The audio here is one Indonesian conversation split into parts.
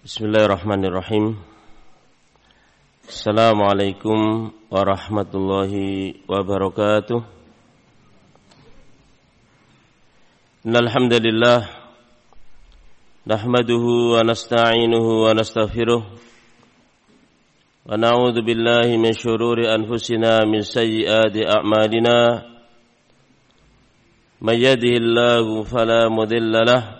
Bismillahirrahmanirrahim. Assalamualaikum warahmatullahi wabarakatuh. Innalhamdulillah Nahmaduhu wa nasta'inuhu wa nastaghfiruh Wa na'udhu billahi min syururi anfusina min sayyiati a'malina. Man yahdihillahu fala mudilla lahu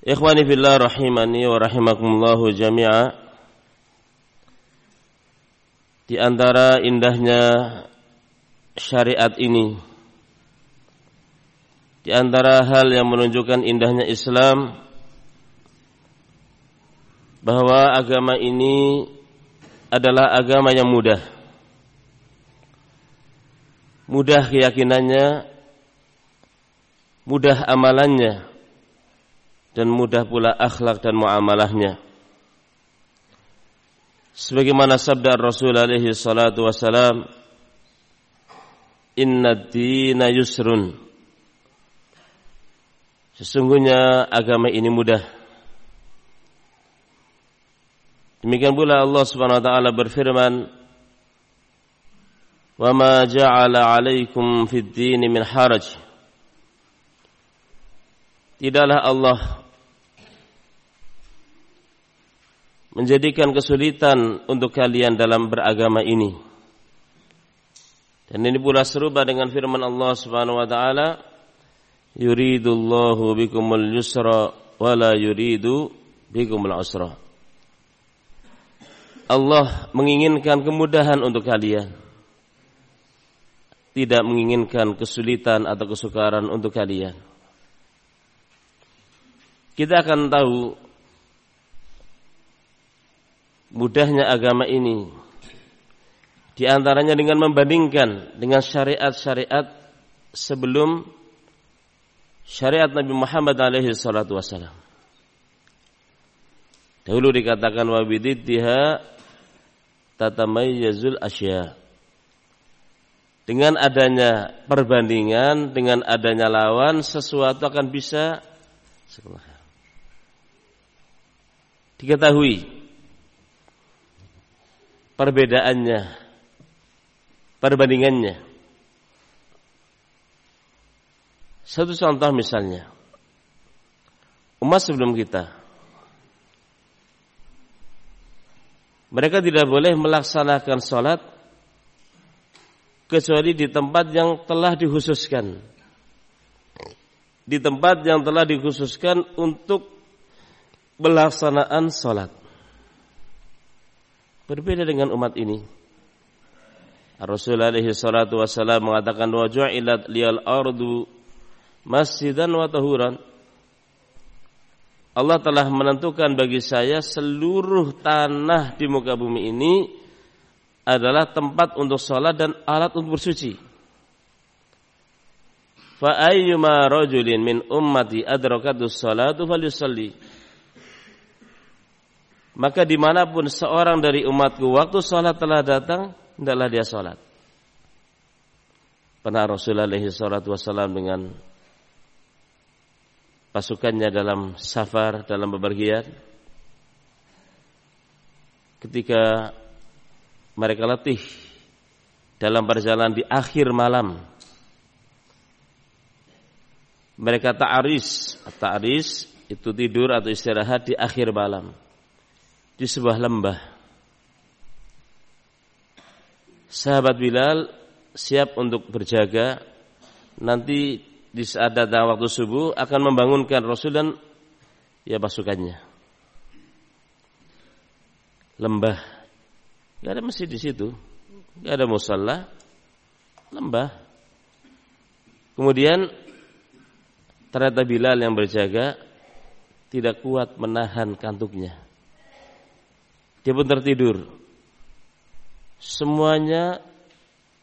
Ikhwani fillah rahimani wa rahimakumullahu jami'a. Di antara indahnya syariat ini Di antara hal yang menunjukkan indahnya Islam Bahwa agama ini adalah agama yang mudah. Mudah keyakinannya Mudah amalannya dan mudah pula akhlak dan muamalahnya. Sebagaimana sabda Rasul alaihi salatu wasalam, Inna dina yusrun. Sesungguhnya agama ini mudah. Demikian pula Allah Subhanahu wa taala berfirman, "Wa ma ja'ala 'alaikum fid dini min haraj." Tidaklah Allah menjadikan kesulitan untuk kalian dalam beragama ini. Dan ini pula serupa dengan firman Allah Subhanahu wa taala, "Yuridullahu bikumul yusra wa la yuridu bikumul usra." Allah menginginkan kemudahan untuk kalian. Tidak menginginkan kesulitan atau kesukaran untuk kalian. Kita akan tahu mudahnya agama ini di antaranya dengan membandingkan dengan syariat-syariat sebelum syariat Nabi Muhammad alaihi salatu wasalam. Dahulu dikatakan wa bididdiha tatamayyazul asya. Dengan adanya perbandingan, dengan adanya lawan, sesuatu akan bisa diketahui perbedaannya, perbandingannya. Satu contoh misalnya, umat sebelum kita, mereka tidak boleh melaksanakan sholat kecuali di tempat yang telah dikhususkan. Di tempat yang telah dikhususkan untuk pelaksanaan sholat. Berbeda dengan umat ini. Rasulullah alaihi salatu wasallam mengatakan wa ju'ilat liyal ardu masjidan wa tahuran. Allah telah menentukan bagi saya seluruh tanah di muka bumi ini adalah tempat untuk sholat dan alat untuk bersuci. fa ayyuma rajulin min ummati adrakatus salatu falyusalli maka di mana pun seorang dari umatku waktu sholat telah datang hendaklah dia sholat. Pernah Rasulullah alaihi salatu wasallam dengan pasukannya dalam safar dalam bepergian. Ketika mereka letih dalam perjalanan di akhir malam mereka ta'aris. Ta'aris itu tidur atau istirahat di akhir malam di sebuah lembah sahabat Bilal siap untuk berjaga nanti di saat datang waktu subuh akan membangunkan Rasul dan ya pasukannya lembah Gak ada masjid di situ. Gak ada musalla. Lembah. Kemudian ternyata Bilal yang berjaga tidak kuat menahan kantuknya. Dia pun tertidur. Semuanya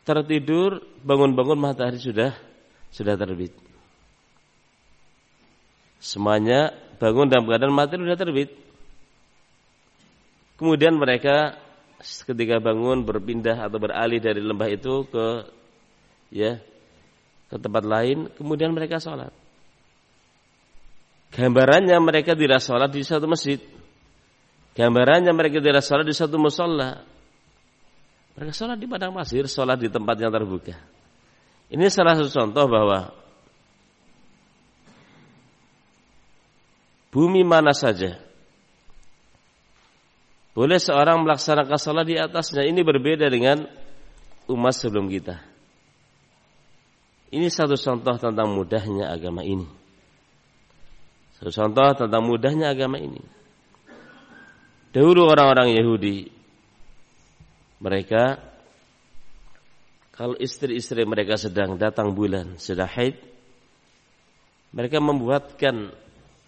tertidur, bangun-bangun matahari sudah sudah terbit. Semuanya bangun dalam keadaan matahari sudah terbit. Kemudian mereka ketika bangun berpindah atau beralih dari lembah itu ke ya ke tempat lain, kemudian mereka sholat. Gambarannya mereka tidak sholat di satu masjid. Gambarannya mereka tidak sholat di satu musola. Mereka sholat di padang pasir, sholat di tempat yang terbuka. Ini salah satu contoh bahwa bumi mana saja boleh seorang melaksanakan salat di atasnya. Ini berbeda dengan umat sebelum kita. Ini satu contoh tentang mudahnya agama ini. Satu contoh tentang mudahnya agama ini. Dahulu orang-orang Yahudi mereka kalau istri-istri mereka sedang datang bulan, sedang haid, mereka membuatkan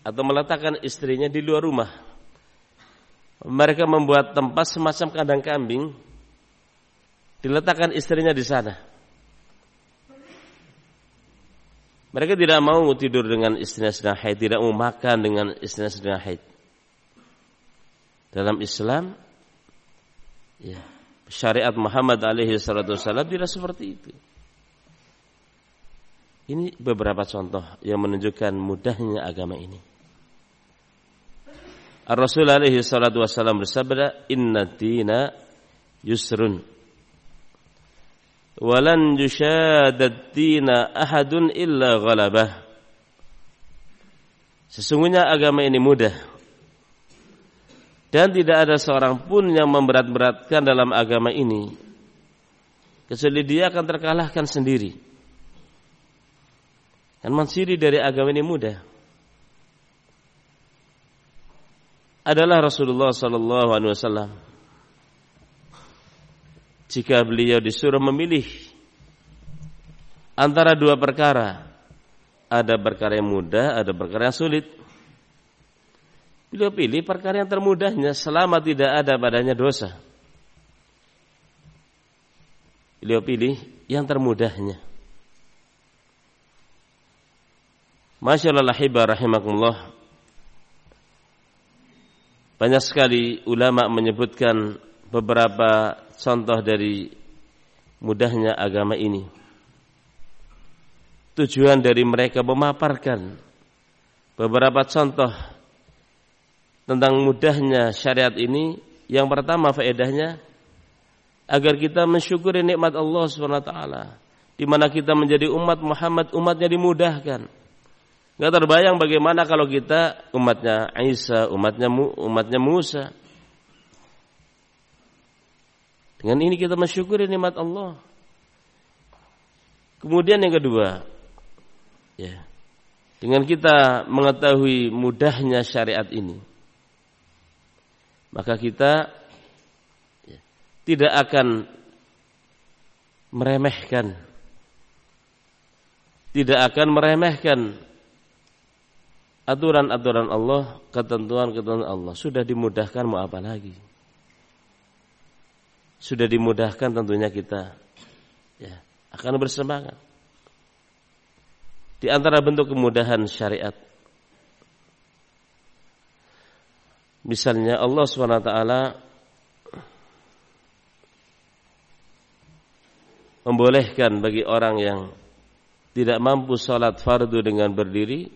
atau meletakkan istrinya di luar rumah mereka membuat tempat semacam kandang kambing diletakkan istrinya di sana. Mereka tidak mau tidur dengan istrinya sedang haid, tidak mau makan dengan istrinya sedang haid. Dalam Islam, ya, syariat Muhammad alaihi salatu wasallam tidak seperti itu. Ini beberapa contoh yang menunjukkan mudahnya agama ini. Rasul alaihi salatu wasallam bersabda, "Inna dina yusrun." Walan yushadad dina ahadun illa ghalabah. Sesungguhnya agama ini mudah. Dan tidak ada seorang pun yang memberat-beratkan dalam agama ini. Kecuali dia akan terkalahkan sendiri. Dan mansiri dari agama ini mudah. adalah Rasulullah sallallahu alaihi wasallam. Jika beliau disuruh memilih antara dua perkara, ada perkara yang mudah, ada perkara yang sulit. Beliau pilih perkara yang termudahnya selama tidak ada padanya dosa. Beliau pilih yang termudahnya. Masya Allah rahimakumullah banyak sekali ulama menyebutkan beberapa contoh dari mudahnya agama ini. Tujuan dari mereka memaparkan beberapa contoh tentang mudahnya syariat ini. Yang pertama faedahnya agar kita mensyukuri nikmat Allah SWT di mana kita menjadi umat Muhammad, umatnya dimudahkan Gak terbayang bagaimana kalau kita umatnya Isa, umatnya umatnya Musa. Dengan ini kita mensyukuri nikmat Allah. Kemudian yang kedua, ya, dengan kita mengetahui mudahnya syariat ini, maka kita ya, tidak akan meremehkan, tidak akan meremehkan aturan-aturan Allah, ketentuan-ketentuan Allah sudah dimudahkan mau apa lagi? Sudah dimudahkan tentunya kita ya akan bersemangat. Di antara bentuk kemudahan syariat. Misalnya Allah SWT membolehkan bagi orang yang tidak mampu sholat fardu dengan berdiri,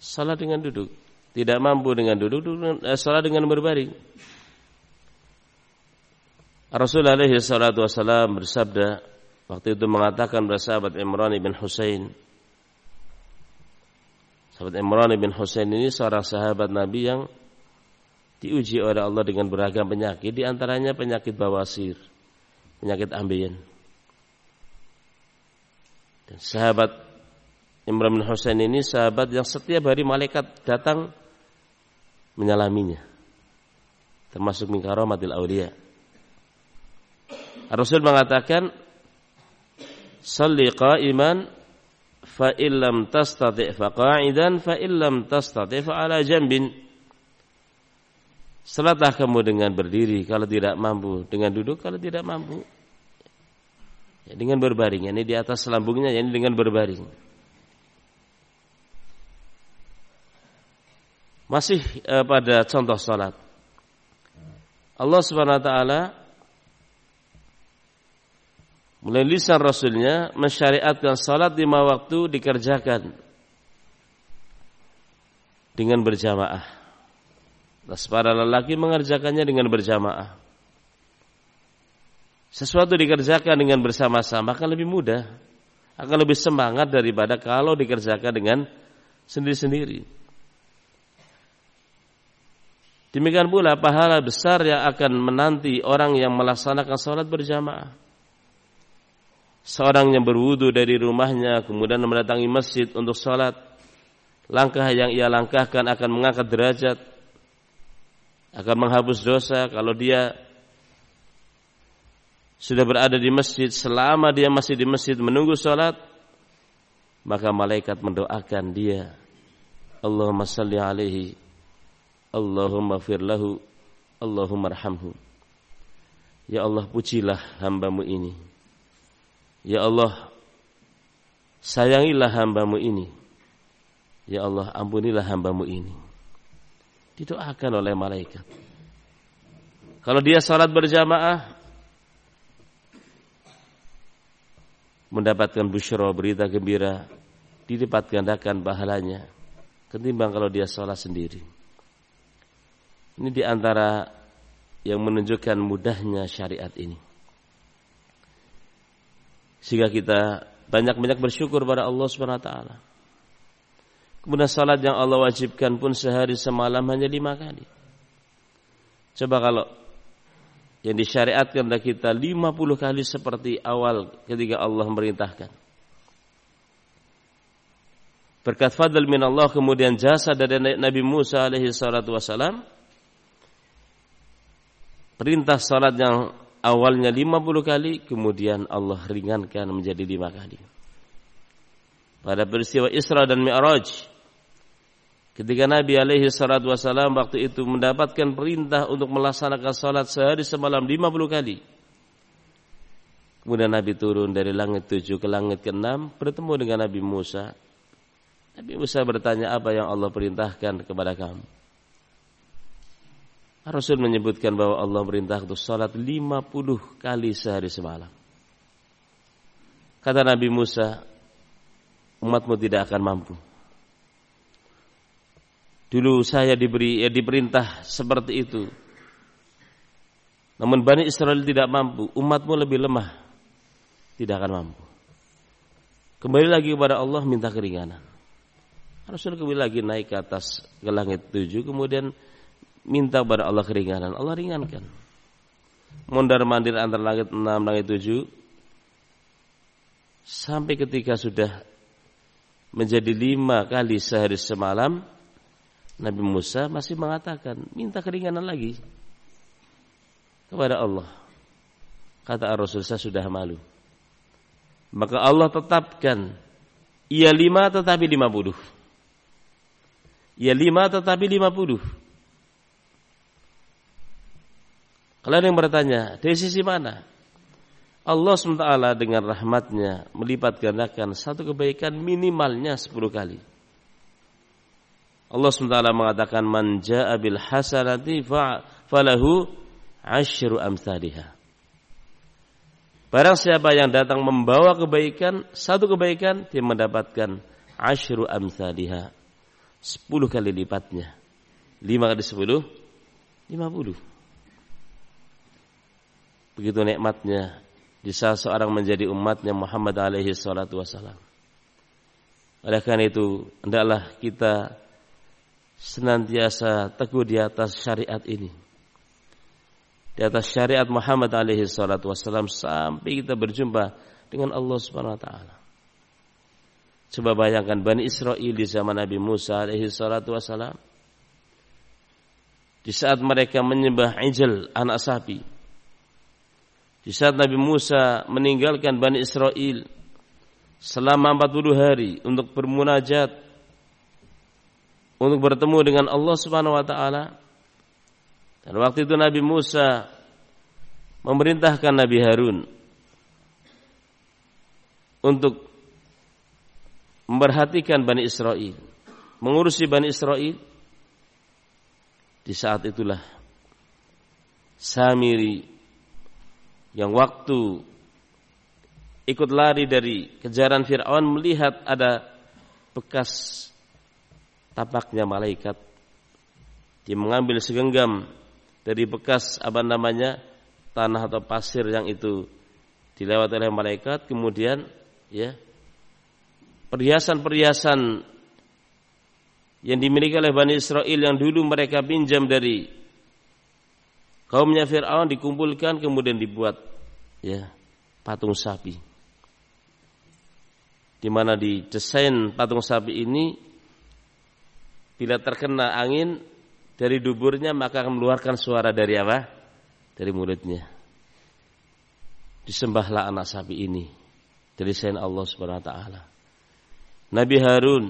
sholat dengan duduk. Tidak mampu dengan duduk, eh, sholat dengan berbaring. Rasulullah SAW bersabda waktu itu mengatakan kepada sahabat Imran bin Husain Sahabat Imran bin Husain ini seorang sahabat Nabi yang diuji oleh Allah dengan beragam penyakit di antaranya penyakit bawasir, penyakit ambeien. Dan sahabat Imran bin Husain ini sahabat yang setiap hari malaikat datang menyalaminya. Termasuk min karamatil auliya. Rasul mengatakan Salli qa'iman fa illam tastati' fa qa'idan fa illam tastati' fa ala jambin Salatlah kamu dengan berdiri kalau tidak mampu, dengan duduk kalau tidak mampu. Ya, dengan berbaring, ini di atas lambungnya, ini dengan berbaring. Masih eh, pada contoh salat. Allah Subhanahu wa taala Mulai lisan Rasulnya mensyariatkan salat lima waktu dikerjakan dengan berjamaah. Terus para lelaki mengerjakannya dengan berjamaah. Sesuatu dikerjakan dengan bersama-sama akan lebih mudah, akan lebih semangat daripada kalau dikerjakan dengan sendiri-sendiri. Demikian pula pahala besar yang akan menanti orang yang melaksanakan sholat berjamaah seorang yang berwudu dari rumahnya kemudian mendatangi masjid untuk sholat langkah yang ia langkahkan akan mengangkat derajat akan menghapus dosa kalau dia sudah berada di masjid. Selama dia masih di masjid menunggu sholat maka malaikat mendoakan dia. Allahumma salli alaihi. Allahumma firlahu Allahumma arhamhu. Ya Allah pujilah hambamu ini. Ya Allah, sayangilah hambamu ini. Ya Allah, ampunilah hambamu ini. Didoakan oleh malaikat. Kalau dia salat berjamaah, mendapatkan busyra berita gembira, dilipat gandakan pahalanya ketimbang kalau dia sholat sendiri. Ini di antara yang menunjukkan mudahnya syariat ini. Sehingga kita banyak-banyak bersyukur pada Allah Subhanahu wa taala. Kemudian salat yang Allah wajibkan pun sehari semalam hanya lima kali. Coba kalau yang disyariatkan dari kita lima puluh kali seperti awal ketika Allah merintahkan. Berkat fadl min Allah kemudian jasa dari Nabi Musa alaihi salatu wasalam. Perintah salat yang awalnya 50 kali kemudian Allah ringankan menjadi lima kali pada peristiwa Isra dan Mi'raj ketika Nabi alaihi salatu wasalam waktu itu mendapatkan perintah untuk melaksanakan salat sehari semalam 50 kali kemudian Nabi turun dari langit tujuh ke langit ke enam bertemu dengan Nabi Musa Nabi Musa bertanya apa yang Allah perintahkan kepada kamu Rasul menyebutkan bahwa Allah perintah untuk salat 50 kali sehari semalam. Kata Nabi Musa, umatmu tidak akan mampu. Dulu saya diberi ya diperintah seperti itu. Namun Bani Israel tidak mampu, umatmu lebih lemah. Tidak akan mampu. Kembali lagi kepada Allah minta keringanan. Rasul kembali lagi naik ke atas ke langit tujuh, kemudian minta kepada Allah keringanan, Allah ringankan. Mondar mandir antara langit enam, langit tujuh, sampai ketika sudah menjadi lima kali sehari semalam, Nabi Musa masih mengatakan, minta keringanan lagi kepada Allah. Kata Rasul saya sudah malu. Maka Allah tetapkan, ia lima tetapi lima puluh. Ia lima tetapi lima puluh. Kalau ada yang bertanya, dari sisi mana? Allah SWT dengan rahmatnya melipat gandakan satu kebaikan minimalnya 10 kali. Allah SWT mengatakan man ja'a bil hasanati falahu asyru amsalihah. Barang siapa yang datang membawa kebaikan, satu kebaikan, dia mendapatkan asyru amsalihah. Sepuluh kali lipatnya. Lima kali sepuluh, lima puluh. Begitu nikmatnya di saat seorang menjadi umatnya Muhammad alaihi salatu wasalam. Oleh karena itu, hendaklah kita senantiasa teguh di atas syariat ini di atas syariat Muhammad alaihi salatu wasallam sampai kita berjumpa dengan Allah Subhanahu wa taala. Coba bayangkan Bani Israel di zaman Nabi Musa alaihi salatu wasallam. Di saat mereka menyembah ijel anak sapi. Di saat Nabi Musa meninggalkan Bani Israel selama 40 hari untuk bermunajat untuk bertemu dengan Allah Subhanahu wa taala dan waktu itu Nabi Musa memerintahkan Nabi Harun untuk memperhatikan Bani Israel, mengurusi Bani Israel. Di saat itulah Samiri yang waktu ikut lari dari kejaran Fir'aun melihat ada bekas tapaknya malaikat. Dia mengambil segenggam dari bekas apa namanya tanah atau pasir yang itu dilewati oleh malaikat kemudian ya perhiasan-perhiasan yang dimiliki oleh Bani Israel yang dulu mereka pinjam dari kaumnya Fir'aun dikumpulkan kemudian dibuat ya patung sapi di mana didesain patung sapi ini bila terkena angin dari duburnya maka akan mengeluarkan suara dari apa? Dari mulutnya. Disembahlah anak sapi ini dari selain Allah Subhanahu wa taala. Nabi Harun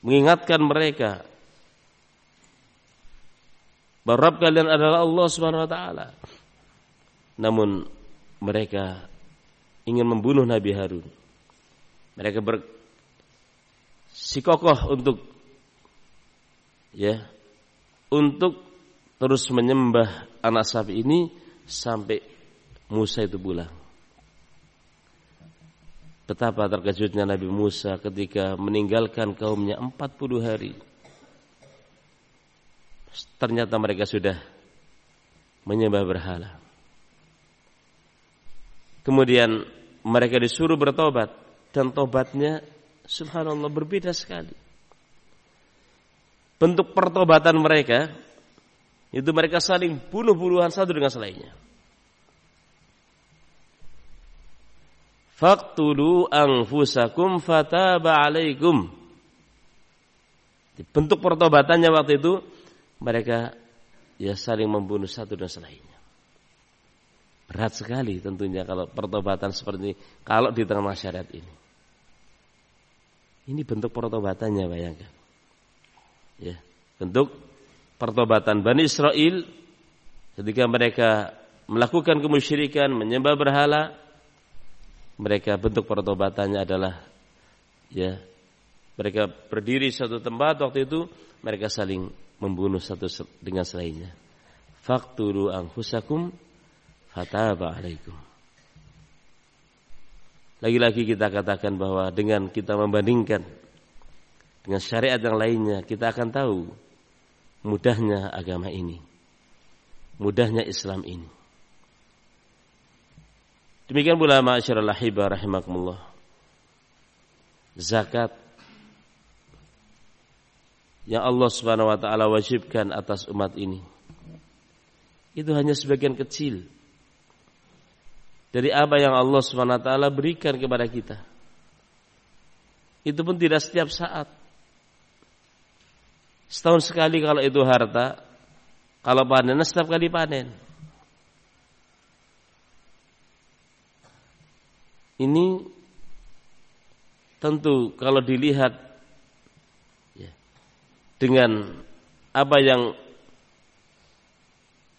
mengingatkan mereka bahwa Rabb kalian adalah Allah Subhanahu wa taala. Namun mereka ingin membunuh Nabi Harun. Mereka bersikokoh untuk ya untuk terus menyembah anak sapi ini sampai Musa itu pulang. Betapa terkejutnya Nabi Musa ketika meninggalkan kaumnya 40 hari. Ternyata mereka sudah menyembah berhala. Kemudian mereka disuruh bertobat dan tobatnya subhanallah berbeda sekali bentuk pertobatan mereka itu mereka saling bunuh-bunuhan satu dengan selainnya. Faktulu anfusakum fataba alaikum. Bentuk pertobatannya waktu itu mereka ya saling membunuh satu dan selainnya. Berat sekali tentunya kalau pertobatan seperti ini kalau di tengah masyarakat ini. Ini bentuk pertobatannya bayangkan ya, bentuk pertobatan Bani Israel ketika mereka melakukan kemusyrikan, menyembah berhala, mereka bentuk pertobatannya adalah ya mereka berdiri satu tempat waktu itu mereka saling membunuh satu dengan selainnya. Fakturu anfusakum fataba alaikum. Lagi-lagi kita katakan bahwa dengan kita membandingkan dengan syariat yang lainnya kita akan tahu mudahnya agama ini mudahnya Islam ini. Demikian pula ma'asyiral lahiba rahimakumullah zakat yang Allah Subhanahu wa taala wajibkan atas umat ini itu hanya sebagian kecil dari apa yang Allah taala berikan kepada kita itu pun tidak setiap saat Setahun sekali kalau itu harta, kalau panen setiap kali panen. Ini tentu kalau dilihat ya, dengan apa yang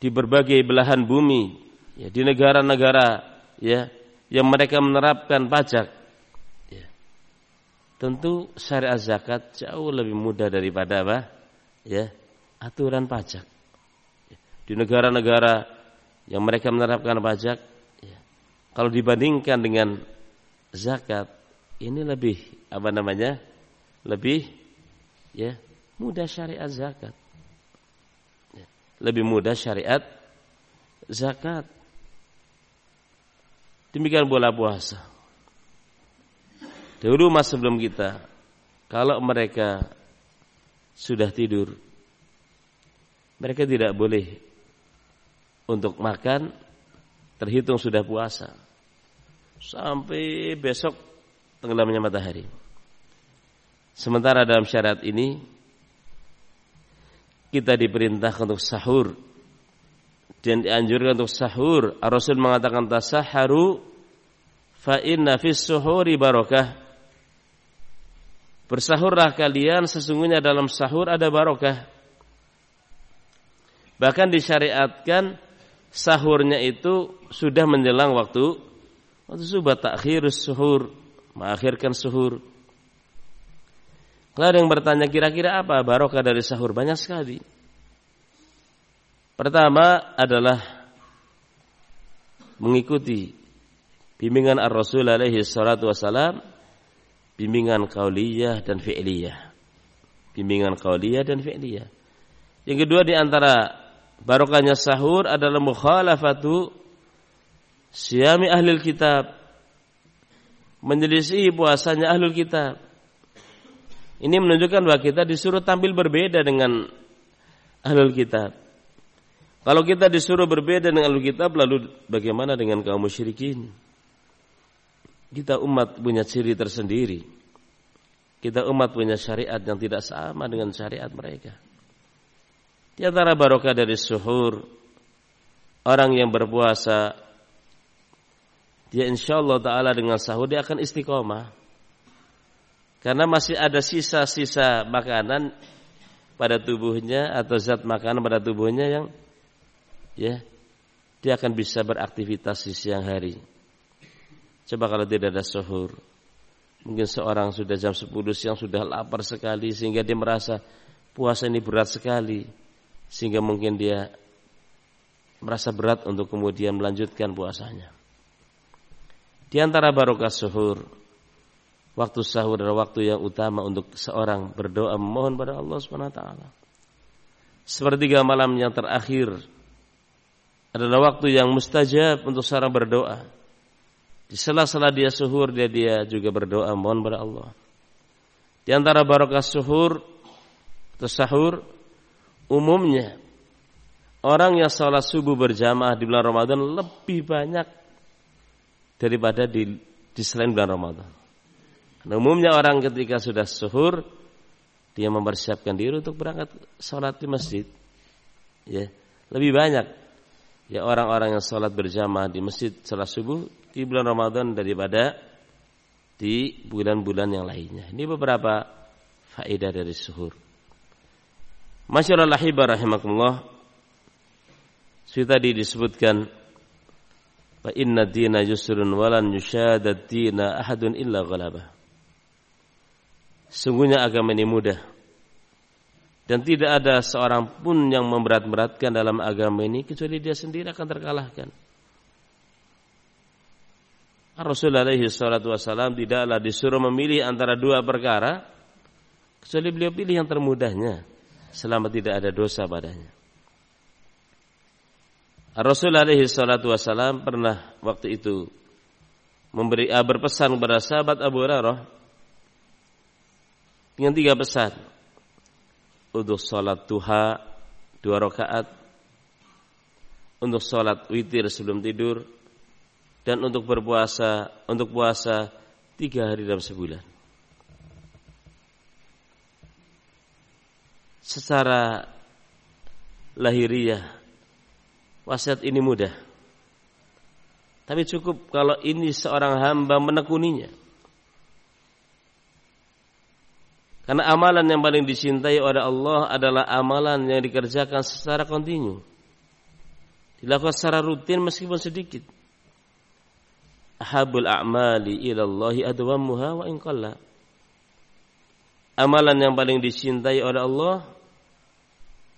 di berbagai belahan bumi ya di negara-negara ya yang mereka menerapkan pajak. Ya, tentu syariat zakat jauh lebih mudah daripada apa? Ya aturan pajak. Ya, di negara-negara yang mereka menerapkan pajak ya, kalau dibandingkan dengan zakat ini lebih apa namanya? Lebih ya mudah syariat zakat. Ya, lebih mudah syariat zakat Demikian pula puasa. Dahulu mas sebelum kita, kalau mereka sudah tidur, mereka tidak boleh untuk makan terhitung sudah puasa sampai besok tenggelamnya matahari. Sementara dalam syarat ini kita diperintah untuk sahur dan dianjurkan untuk sahur. Rasul mengatakan tasaharu fa inna fis suhuri barakah. Bersahurlah kalian sesungguhnya dalam sahur ada barokah. Bahkan disyariatkan sahurnya itu sudah menjelang waktu waktu subuh takhirus suhur, mengakhirkan suhur. Kalau ada yang bertanya kira-kira apa barokah dari sahur banyak sekali. Pertama adalah mengikuti bimbingan Ar-Rasul alaihi salatu wasalam, bimbingan qauliyah dan fi'liyah. Bimbingan qauliyah dan fi'liyah. Yang kedua di antara barokahnya sahur adalah mukhalafatu siami ahli kitab. Menyelisih puasanya ahli kitab. Ini menunjukkan bahwa kita disuruh tampil berbeda dengan ahli kitab. Kalau kita disuruh berbeda dengan Alkitab, lalu bagaimana dengan kaum musyrikin? Kita umat punya ciri tersendiri. Kita umat punya syariat yang tidak sama dengan syariat mereka. Di antara barokah dari suhur, orang yang berpuasa, dia insya Allah Ta'ala dengan sahur dia akan istiqomah. Karena masih ada sisa-sisa makanan pada tubuhnya atau zat makanan pada tubuhnya yang ya dia akan bisa beraktivitas di siang hari. Coba kalau tidak ada suhur, mungkin seorang sudah jam 10 siang sudah lapar sekali sehingga dia merasa puasa ini berat sekali sehingga mungkin dia merasa berat untuk kemudian melanjutkan puasanya. Di antara barokah suhur, waktu sahur adalah waktu yang utama untuk seorang berdoa memohon pada Allah Subhanahu wa taala. Sepertiga malam yang terakhir adalah waktu yang mustajab untuk seorang berdoa. Di sela-sela dia suhur dia dia juga berdoa mohon kepada Allah. Di antara barokah suhur atau sahur umumnya orang yang sholat subuh berjamaah di bulan Ramadan lebih banyak daripada di, di selain bulan Ramadan. Karena umumnya orang ketika sudah suhur dia mempersiapkan diri untuk berangkat sholat di masjid. Ya, lebih banyak ya orang-orang yang sholat berjamaah di masjid salat subuh di bulan Ramadan daripada di bulan-bulan yang lainnya. Ini beberapa faedah dari suhur. Masyaallah lahibah rahimakumullah. Sudah tadi disebutkan fa inna dina yusrun walan yushadad dina ahadun illa ghalabah. Sungguhnya agama ini mudah dan tidak ada seorang pun yang memberat-beratkan dalam agama ini kecuali dia sendiri akan terkalahkan. Rasulullah alaihi salatu tidaklah disuruh memilih antara dua perkara kecuali beliau pilih yang termudahnya selama tidak ada dosa padanya. Rasulullah alaihi salatu pernah waktu itu memberi ah, berpesan kepada sahabat Abu Hurairah dengan tiga pesan untuk sholat duha dua rakaat, untuk sholat witir sebelum tidur, dan untuk berpuasa untuk puasa tiga hari dalam sebulan. Secara lahiriah wasiat ini mudah. Tapi cukup kalau ini seorang hamba menekuninya. Karena amalan yang paling dicintai oleh Allah adalah amalan yang dikerjakan secara kontinu. Dilakukan secara rutin meskipun sedikit. Ahabul a'mali ilallahi adwamuha wa in Amalan yang paling dicintai oleh Allah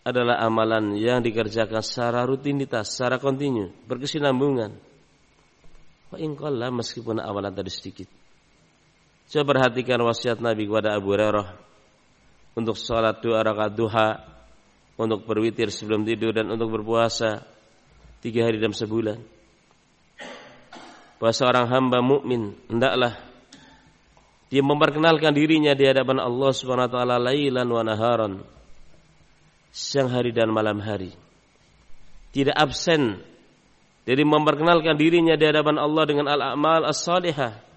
adalah amalan yang dikerjakan secara rutinitas, secara kontinu, berkesinambungan. Wa in meskipun amalan tadi sedikit. Coba perhatikan wasiat Nabi kepada Abu Hurairah untuk sholat dua rakaat duha, untuk berwitir sebelum tidur dan untuk berpuasa tiga hari dalam sebulan. Bahwa seorang hamba mukmin hendaklah dia memperkenalkan dirinya di hadapan Allah Subhanahu wa taala lailan wa naharan. Siang hari dan malam hari. Tidak absen dari memperkenalkan dirinya di hadapan Allah dengan al-amal as-salihah,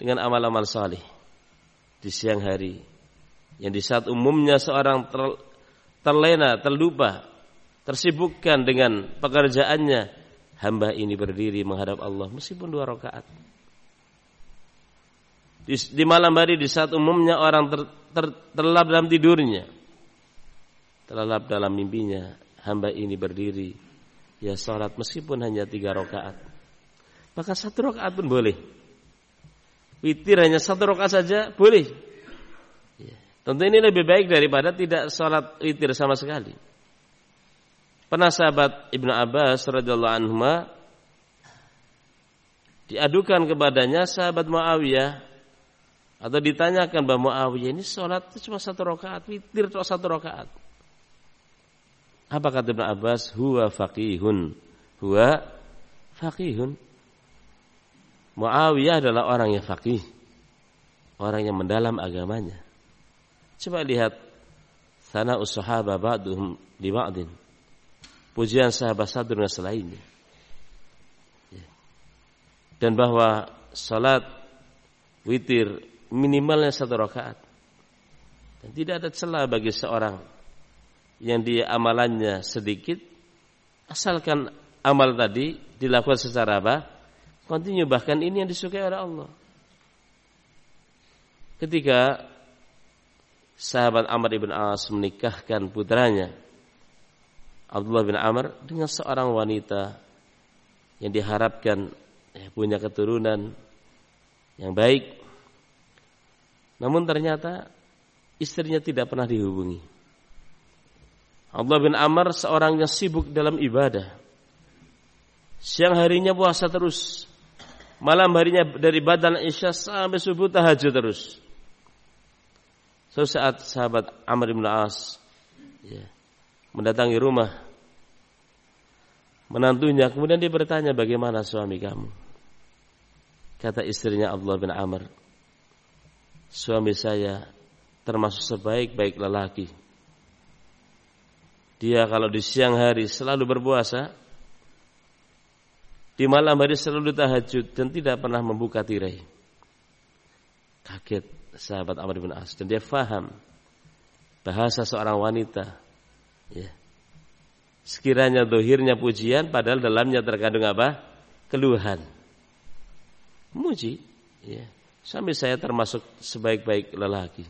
dengan amal-amal salih di siang hari. Yang di saat umumnya seorang terlena, terlupa, tersibukkan dengan pekerjaannya, hamba ini berdiri menghadap Allah meskipun dua rakaat. Di, di malam hari di saat umumnya orang ter, ter, terlelap dalam tidurnya, terlelap dalam mimpinya, hamba ini berdiri, ya sholat meskipun hanya tiga rakaat. Maka satu rakaat pun boleh. Witir hanya satu rakaat saja boleh. Tentu ini lebih baik daripada tidak sholat witir sama sekali. Pernah sahabat Ibnu Abbas radhiyallahu anhu diadukan kepadanya sahabat Muawiyah atau ditanyakan bahwa Muawiyah ini sholat itu cuma satu rakaat, witir cuma satu rakaat. Apa kata Ibnu Abbas? Huwa faqihun. Huwa faqihun. Muawiyah adalah orang yang faqih. Orang yang mendalam agamanya. Coba lihat sana usahaba ba'duhum di ba'din. Pujian sahabat satu dengan selainnya. Ya. Dan bahwa salat witir minimalnya satu rakaat. Dan tidak ada celah bagi seorang yang dia amalannya sedikit asalkan amal tadi dilakukan secara apa? Kontinu bahkan ini yang disukai oleh Allah. Ketika sahabat Amr ibn As menikahkan putranya Abdullah bin Amr dengan seorang wanita yang diharapkan ya, punya keturunan yang baik. Namun ternyata istrinya tidak pernah dihubungi. Abdullah bin Amr seorang yang sibuk dalam ibadah. Siang harinya puasa terus. Malam harinya dari badan Isya sampai subuh tahajud terus. Suatu saat sahabat Amr bin As ya, mendatangi rumah menantunya, kemudian dia bertanya bagaimana suami kamu. Kata istrinya Abdullah bin Amr, suami saya termasuk sebaik-baik lelaki. Dia kalau di siang hari selalu berpuasa, di malam hari selalu tahajud dan tidak pernah membuka tirai. Kaget sahabat Amr bin As dan dia faham bahasa seorang wanita ya. Sekiranya dohirnya pujian padahal dalamnya terkandung apa? Keluhan. Muji ya. Sampai saya termasuk sebaik-baik lelaki.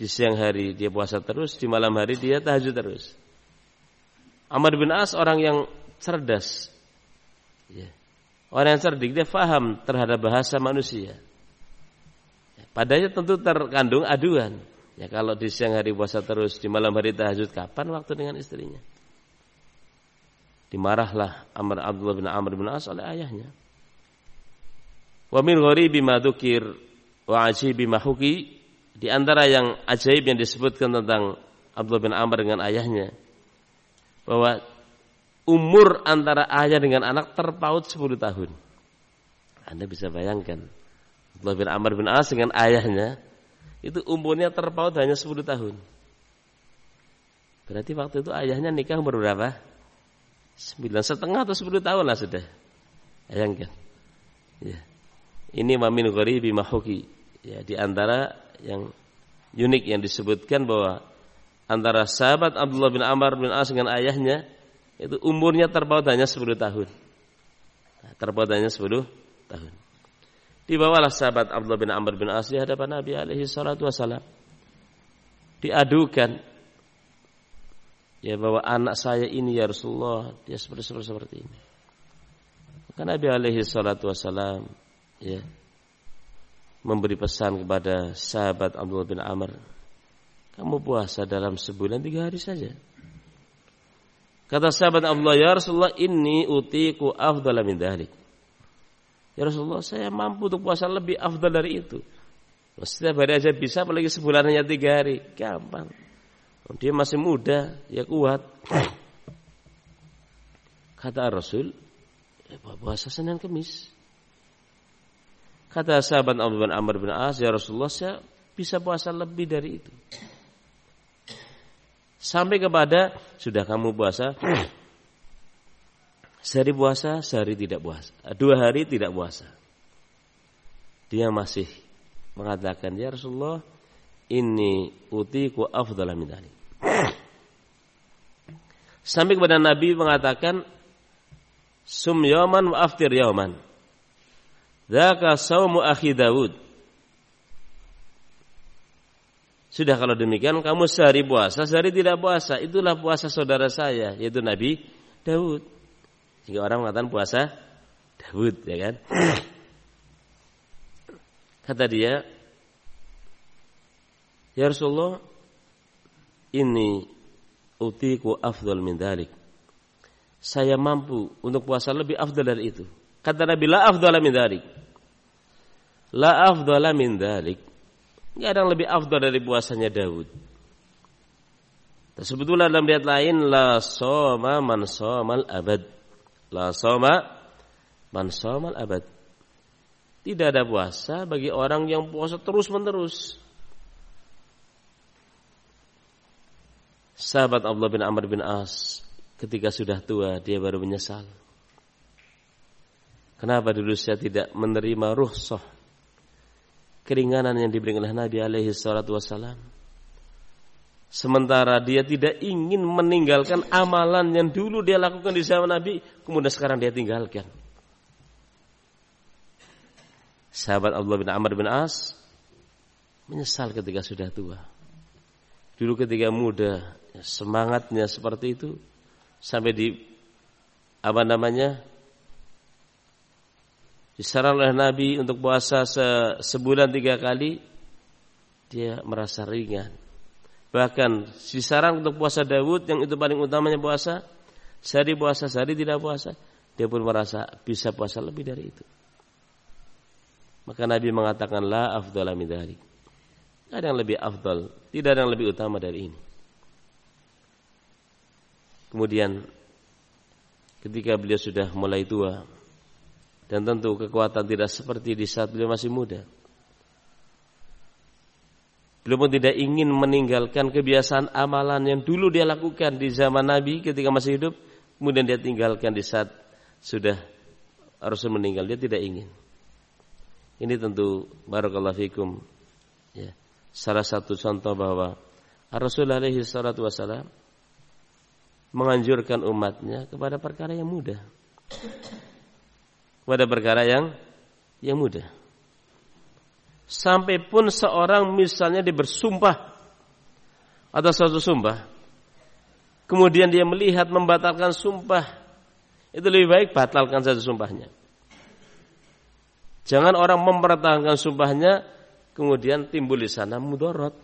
Di siang hari dia puasa terus di malam hari dia tahajud terus. Amr bin As orang yang cerdas ya. orang yang cerdik dia faham terhadap bahasa manusia Padanya tentu terkandung aduan. Ya kalau di siang hari puasa terus, di malam hari tahajud, kapan waktu dengan istrinya? Dimarahlah Amr Abdullah bin Amr bin As oleh ayahnya. Wa min gharibi ma dzukir wa ajibi ma huki di antara yang ajaib yang disebutkan tentang Abdullah bin Amr dengan ayahnya bahwa umur antara ayah dengan anak terpaut 10 tahun. Anda bisa bayangkan Abdullah bin Amr bin As dengan ayahnya itu umurnya terpaut hanya 10 tahun. Berarti waktu itu ayahnya nikah umur berapa? 9 setengah atau 10 tahun lah sudah. Bayangkan. Ya. Ini mamin gharibi mahuki. Ya, di antara yang unik yang disebutkan bahwa antara sahabat Abdullah bin Amr bin As dengan ayahnya itu umurnya terpaut hanya 10 tahun. Nah, terpaut hanya 10 tahun. Dibawalah sahabat Abdullah bin Amr bin As di hadapan Nabi alaihi salatu wasalam. Diadukan ya bahwa anak saya ini ya Rasulullah dia seperti seperti, seperti ini. Maka Nabi alaihi salatu wasalam ya memberi pesan kepada sahabat Abdullah bin Amr, kamu puasa dalam sebulan tiga hari saja. Kata sahabat Abdullah, ya Rasulullah ini utiku afdala min dhalik. Ya Rasulullah, saya mampu untuk puasa lebih afdal dari itu. Setiap hari aja bisa, apalagi sebulan hanya tiga hari. Gampang. Dia masih muda, ya kuat. Kata Rasul, ya puasa Senin Kemis. Kata sahabat Abu bin Amr bin As, ya Rasulullah, saya bisa puasa lebih dari itu. Sampai kepada, sudah kamu puasa, sehari puasa, sehari tidak puasa. Dua hari tidak puasa. Dia masih mengatakan, ya Rasulullah, ini utiku afdalah min Sampai kepada Nabi mengatakan sum yawman wa aftir yawman. Dzaka saumu akhi Daud. Sudah kalau demikian kamu sehari puasa, sehari tidak puasa. Itulah puasa saudara saya, yaitu Nabi Daud. Jika orang mengatakan puasa Daud, ya kan? Kata dia, Ya Rasulullah, ini utiku afdal min dalik. Saya mampu untuk puasa lebih afdal dari itu. Kata Nabi, la afdal min dalik. La afdal min dalik. Tidak ada yang lebih afdal dari puasanya Daud. Sebetulnya dalam riwayat lain la soma man somal abad. La soma man somal abad. Tidak ada puasa bagi orang yang puasa terus menerus. Sahabat Abdullah bin Amr bin As ketika sudah tua dia baru menyesal. Kenapa dulu saya tidak menerima ruhsah keringanan yang diberikan oleh Nabi alaihi salatu wasalam. Sementara dia tidak ingin meninggalkan amalan yang dulu dia lakukan di zaman Nabi, kemudian sekarang dia tinggalkan. Sahabat Abdullah bin Amr bin As menyesal ketika sudah tua. Dulu ketika muda semangatnya seperti itu sampai di apa namanya disaran oleh Nabi untuk puasa se, sebulan tiga kali dia merasa ringan. Bahkan disaran untuk puasa Dawud yang itu paling utamanya puasa sehari puasa sehari tidak puasa dia pun merasa bisa puasa lebih dari itu. Maka Nabi mengatakan la afdala min ada yang lebih afdal tidak ada yang lebih utama dari ini. Kemudian ketika beliau sudah mulai tua dan tentu kekuatan tidak seperti di saat beliau masih muda. Beliau pun tidak ingin meninggalkan kebiasaan amalan yang dulu dia lakukan di zaman Nabi ketika masih hidup, kemudian dia tinggalkan di saat sudah Rasul meninggal. Dia tidak ingin. Ini tentu barakallahu fikum. Ya, salah satu contoh bahwa Rasul alaihi salatu wasalam menganjurkan umatnya kepada perkara yang mudah. Kepada perkara yang yang mudah. Sampai pun seorang misalnya dia bersumpah atas suatu sumpah. Kemudian dia melihat membatalkan sumpah. Itu lebih baik batalkan saja sumpahnya. Jangan orang mempertahankan sumpahnya kemudian timbul di sana mudorot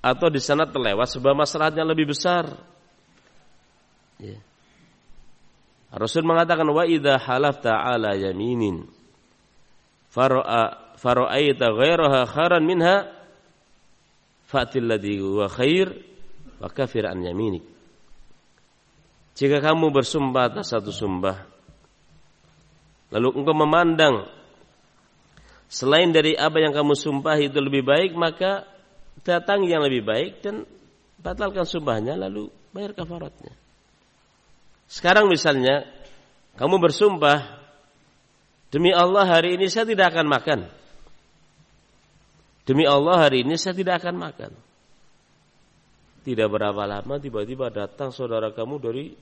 atau di sana terlewat sebuah masalahnya lebih besar Ya. Rasul mengatakan wa idza halafta ala yaminin fara'a fara'aita ghairaha khairan minha fa'til ladhi huwa khair wa kafir an yaminik. Jika kamu bersumpah atas satu sumpah lalu engkau memandang selain dari apa yang kamu sumpah itu lebih baik maka datang yang lebih baik dan batalkan sumpahnya lalu bayar kafaratnya. Sekarang misalnya kamu bersumpah demi Allah hari ini saya tidak akan makan. Demi Allah hari ini saya tidak akan makan. Tidak berapa lama tiba-tiba datang saudara kamu dari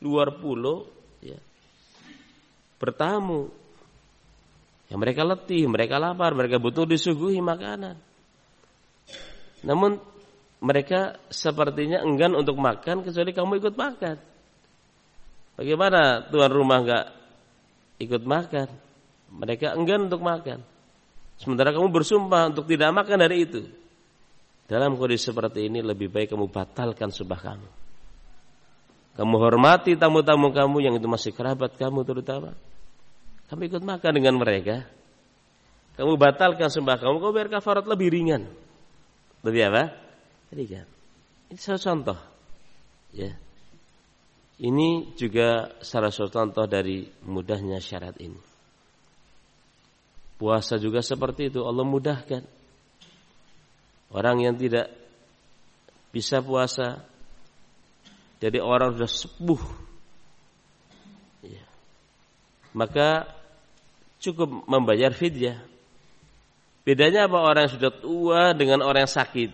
luar pulau ya, bertamu. Ya mereka letih, mereka lapar, mereka butuh disuguhi makanan. Namun mereka sepertinya enggan untuk makan kecuali kamu ikut makan. Bagaimana tuan rumah enggak ikut makan? Mereka enggan untuk makan. Sementara kamu bersumpah untuk tidak makan dari itu. Dalam kondisi seperti ini lebih baik kamu batalkan sumpah kamu. Kamu hormati tamu-tamu kamu yang itu masih kerabat kamu terutama. Kamu ikut makan dengan mereka. Kamu batalkan sumpah kamu, kamu biar kafarat lebih ringan. Lebih apa? Ringan. Ini salah contoh. Ya. Ini juga salah satu contoh dari mudahnya syarat ini. Puasa juga seperti itu, Allah mudahkan. Orang yang tidak bisa puasa, jadi orang sudah sepuh, ya. maka cukup membayar fidyah. Bedanya apa orang yang sudah tua dengan orang yang sakit?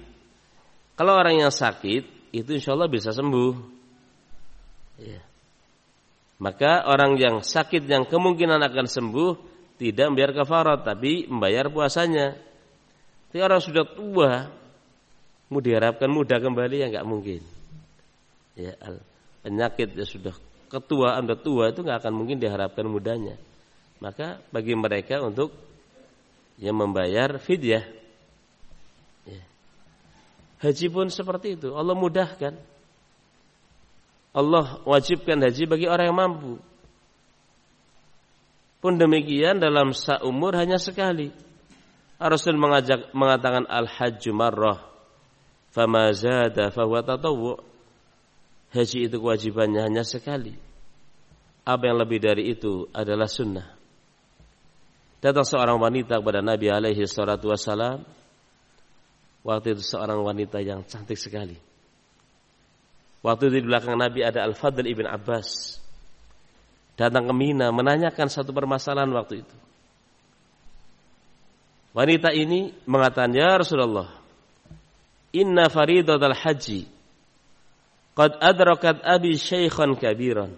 Kalau orang yang sakit itu insya Allah bisa sembuh. Ya. Maka orang yang sakit yang kemungkinan akan sembuh tidak membayar kafarat tapi membayar puasanya. Tapi orang sudah tua mau diharapkan mudah kembali ya nggak mungkin. Ya, penyakit ya sudah ketua anda tua itu nggak akan mungkin diharapkan mudahnya. Maka bagi mereka untuk yang membayar fidyah. Ya. Haji pun seperti itu. Allah mudahkan. Allah wajibkan haji bagi orang yang mampu. Pun demikian dalam seumur hanya sekali. Rasul mengajak mengatakan al-hajju marrah. Fama zada fahuwa tatawwu. Haji itu kewajibannya hanya sekali. Apa yang lebih dari itu adalah sunnah. Datang seorang wanita kepada Nabi alaihi salatu wassalam. Waktu itu seorang wanita yang cantik sekali. Waktu itu di belakang Nabi ada Al-Fadl ibn Abbas. Datang ke Mina menanyakan satu permasalahan waktu itu. Wanita ini mengatakan, Ya Rasulullah, Inna faridatul haji Qad adrakat abi syaikhan kabiran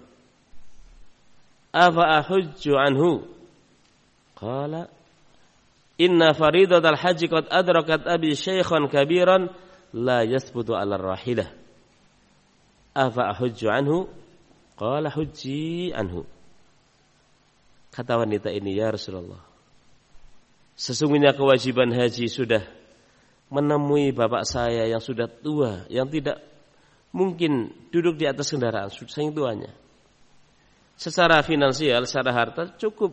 Afa ahujju anhu Qala Inna faridat al-haji qad adrakat abi syaikhan kabiran la yasbutu ala rahilah. Afa ahujju anhu? Qala hujji anhu. Kata wanita ini, ya Rasulullah. Sesungguhnya kewajiban haji sudah menemui bapak saya yang sudah tua, yang tidak mungkin duduk di atas kendaraan, saking tuanya. Secara finansial, secara harta cukup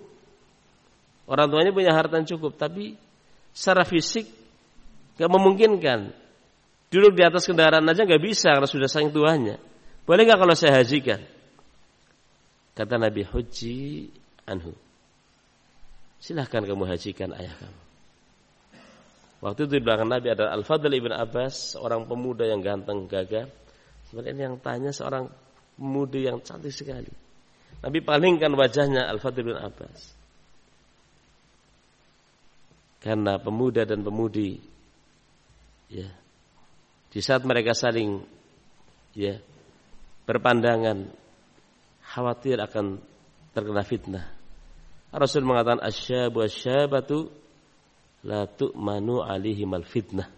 Orang tuanya punya harta yang cukup, tapi secara fisik gak memungkinkan. Duduk di atas kendaraan aja gak bisa karena sudah sayang tuanya. Boleh gak kalau saya hajikan? Kata Nabi Huji anhu. Silahkan kamu hajikan ayah kamu. Waktu itu di belakang Nabi ada Al-Fadl ibn Abbas, seorang pemuda yang ganteng gagah. Sebenarnya yang tanya seorang pemuda yang cantik sekali. Nabi palingkan wajahnya Al-Fadl ibn Abbas. Karena pemuda dan pemudi ya di saat mereka saling ya berpandangan khawatir akan terkena fitnah. Rasul mengatakan asyabu asyabatu la tu'manu alihimal fitnah.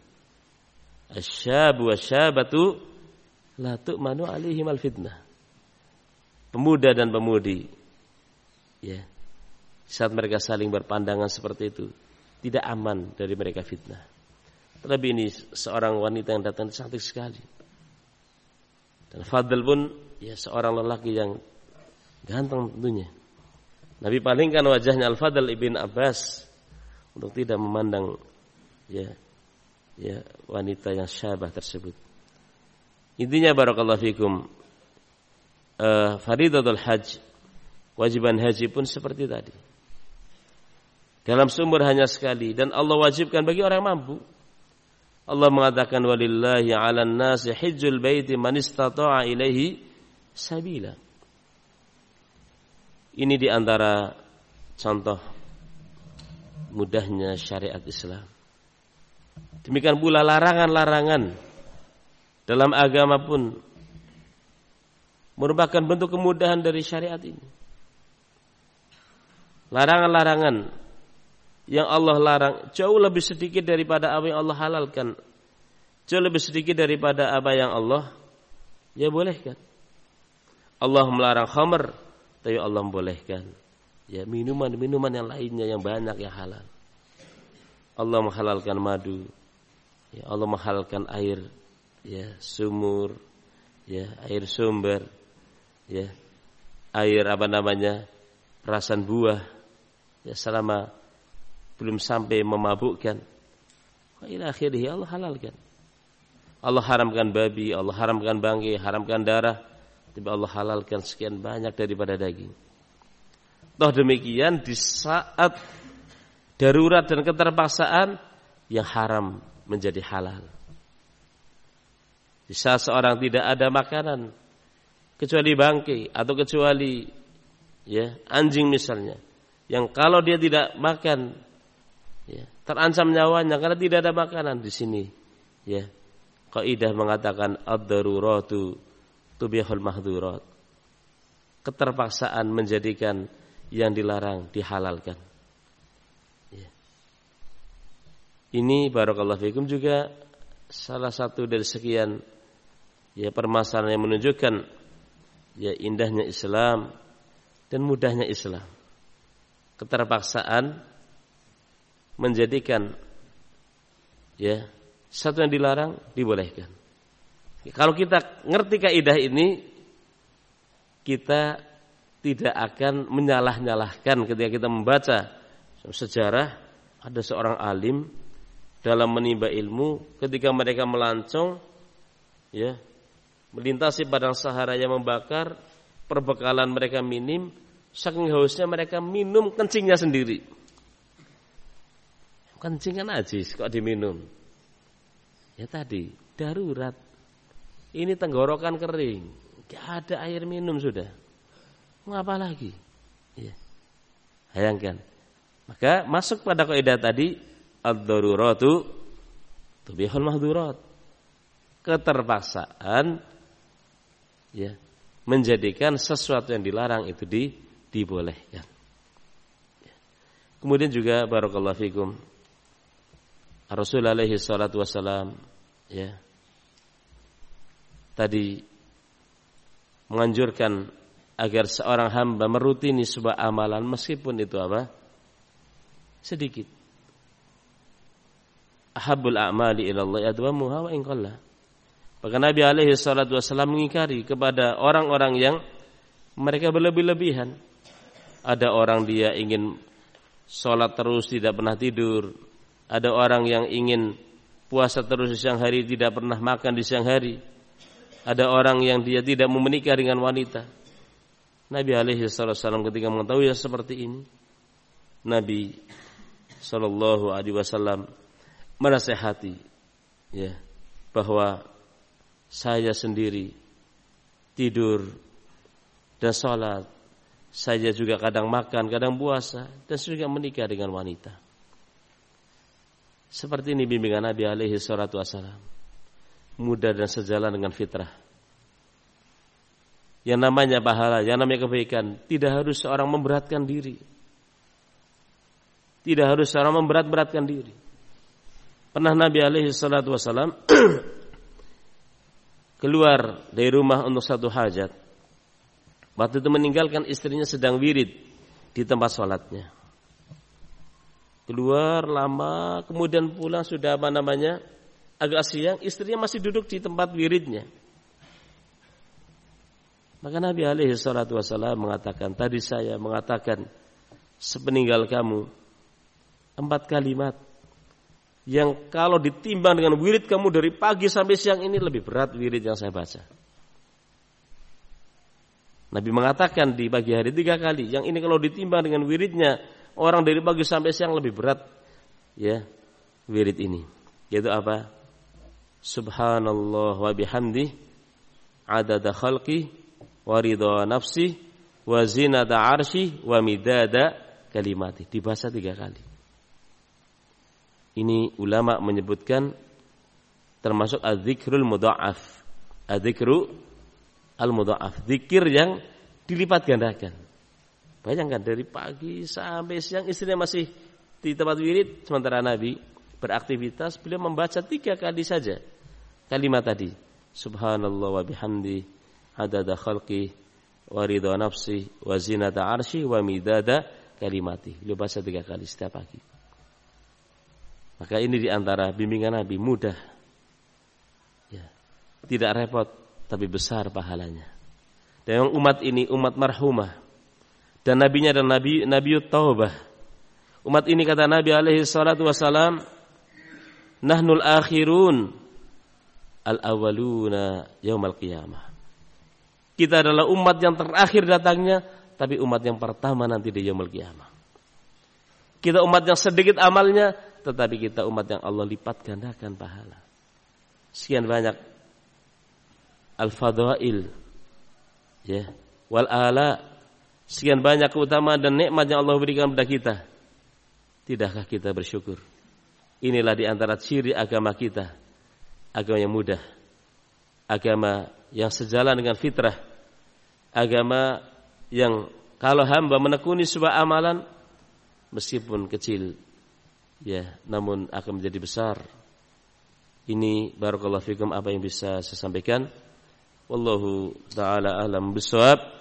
Asyabu asyabatu la tu'manu alihimal fitnah. Pemuda dan pemudi ya saat mereka saling berpandangan seperti itu tidak aman dari mereka fitnah. Terlebih ini seorang wanita yang datang cantik sekali. Dan Fadl pun ya seorang lelaki yang ganteng tentunya. Nabi palingkan wajahnya Al-Fadl ibn Abbas untuk tidak memandang ya ya wanita yang syabah tersebut. Intinya barakallahu fikum uh, faridatul hajj wajiban haji pun seperti tadi. Dalam sumber hanya sekali dan Allah wajibkan bagi orang yang mampu. Allah mengatakan walillahi 'alan nasi hajjul baiti man istata'a ilaihi sabila. Ini di antara contoh mudahnya syariat Islam. Demikian pula larangan-larangan dalam agama pun merupakan bentuk kemudahan dari syariat ini. Larangan-larangan yang Allah larang. Jauh lebih sedikit daripada apa yang Allah halalkan. jauh lebih sedikit daripada apa yang Allah ya bolehkan. Allah melarang khamr, tapi Allah membolehkan ya minuman-minuman yang lainnya yang banyak yang halal. Allah menghalalkan madu, ya Allah menghalalkan air, ya sumur, ya air sumber, ya air apa namanya? Perasan buah, ya selama belum sampai memabukkan. Ila akhirih Allah halalkan. Allah haramkan babi, Allah haramkan bangkai, haramkan darah, tapi Allah halalkan sekian banyak daripada daging. Toh demikian di saat darurat dan keterpaksaan yang haram menjadi halal. Di saat seorang tidak ada makanan kecuali bangkai atau kecuali ya anjing misalnya yang kalau dia tidak makan ya, terancam nyawanya karena tidak ada makanan di sini ya kaidah mengatakan ad-daruratu tubihul mahdurat. Keterpaksaan menjadikan yang dilarang dihalalkan. Ya. Ini barakallahu fikum juga salah satu dari sekian ya permasalahan yang menunjukkan ya indahnya Islam dan mudahnya Islam. Keterpaksaan menjadikan ya satu yang dilarang dibolehkan. Kalau kita ngerti kaidah ini, kita tidak akan menyalah-nyalahkan ketika kita membaca sejarah ada seorang alim dalam menimba ilmu ketika mereka melancong ya melintasi padang sahara yang membakar perbekalan mereka minim saking hausnya mereka minum kencingnya sendiri kencing kan ajis kok diminum ya tadi darurat ini tenggorokan kering, gak ada air minum sudah. Mengapa lagi? Ya. Bayangkan. Maka masuk pada kaidah tadi ad-daruratu tubihul mahdurat. Keterpaksaan ya menjadikan sesuatu yang dilarang itu di, dibolehkan. Ya. Kemudian juga barakallahu fikum Rasulullah alaihi salatu wasalam ya tadi menganjurkan agar seorang hamba merutini sebuah amalan meskipun itu apa? Sedikit. Ahabul a'mali ilallah adwamuha wa in qalla. Nabi alaihi salatu wasallam mengingkari kepada orang-orang yang mereka berlebih-lebihan. Ada orang dia ingin sholat terus tidak pernah tidur. Ada orang yang ingin puasa terus di siang hari tidak pernah makan di siang hari ada orang yang dia tidak mau menikah dengan wanita. Nabi alaihi wasallam ketika mengetahui yang seperti ini, Nabi sallallahu alaihi wasallam menasehati ya bahwa saya sendiri tidur dan sholat saya juga kadang makan, kadang puasa dan juga menikah dengan wanita. Seperti ini bimbingan Nabi alaihi salatu wasallam mudah dan sejalan dengan fitrah. Yang namanya pahala, yang namanya kebaikan, tidak harus seorang memberatkan diri. Tidak harus seorang memberat-beratkan diri. Pernah Nabi alaihi salatu wasalam keluar dari rumah untuk satu hajat. Waktu itu meninggalkan istrinya sedang wirid di tempat sholatnya. Keluar lama, kemudian pulang sudah apa namanya agak siang, istrinya masih duduk di tempat wiridnya. Maka Nabi alaihi salatu wasallam mengatakan, tadi saya mengatakan sepeninggal kamu empat kalimat yang kalau ditimbang dengan wirid kamu dari pagi sampai siang ini lebih berat wirid yang saya baca. Nabi mengatakan di pagi hari tiga kali, yang ini kalau ditimbang dengan wiridnya orang dari pagi sampai siang lebih berat ya wirid ini. Yaitu apa? subhanallah wa bihamdi adada khalqi wa ridha nafsi wa zinata arsy wa midada kalimati. Dibaca tiga kali. Ini ulama menyebutkan termasuk az-zikrul mudha'af. Az-zikru al-mudha'af. Zikir yang dilipat gandakan bayangkan dari pagi sampai siang istrinya masih di tempat wirid sementara Nabi beraktivitas beliau membaca tiga kali saja kalimat tadi. Subhanallah wa bihamdi adada khalqi wa ridha nafsi wa zinata arsy wa midada kalimati. Beliau baca tiga kali setiap pagi. Maka ini di antara bimbingan Nabi mudah. Ya. Tidak repot tapi besar pahalanya. Dan umat ini umat marhumah. Dan nabinya dan nabi nabi taubah. Umat ini kata Nabi alaihi salatu wasalam, nahnul akhirun al awaluna yaumal qiyamah. Kita adalah umat yang terakhir datangnya, tapi umat yang pertama nanti di yaumul qiyamah. Kita umat yang sedikit amalnya, tetapi kita umat yang Allah lipat gandakan pahala. Sekian banyak al-fadail ya wal ala sekian banyak keutamaan dan nikmat yang Allah berikan kepada kita. Tidakkah kita bersyukur? Inilah di antara ciri agama kita. Agama yang mudah. Agama yang sejalan dengan fitrah agama yang kalau hamba menekuni sebuah amalan meskipun kecil ya namun akan menjadi besar ini barakallahu fikum apa yang bisa saya sampaikan wallahu taala alam bisawab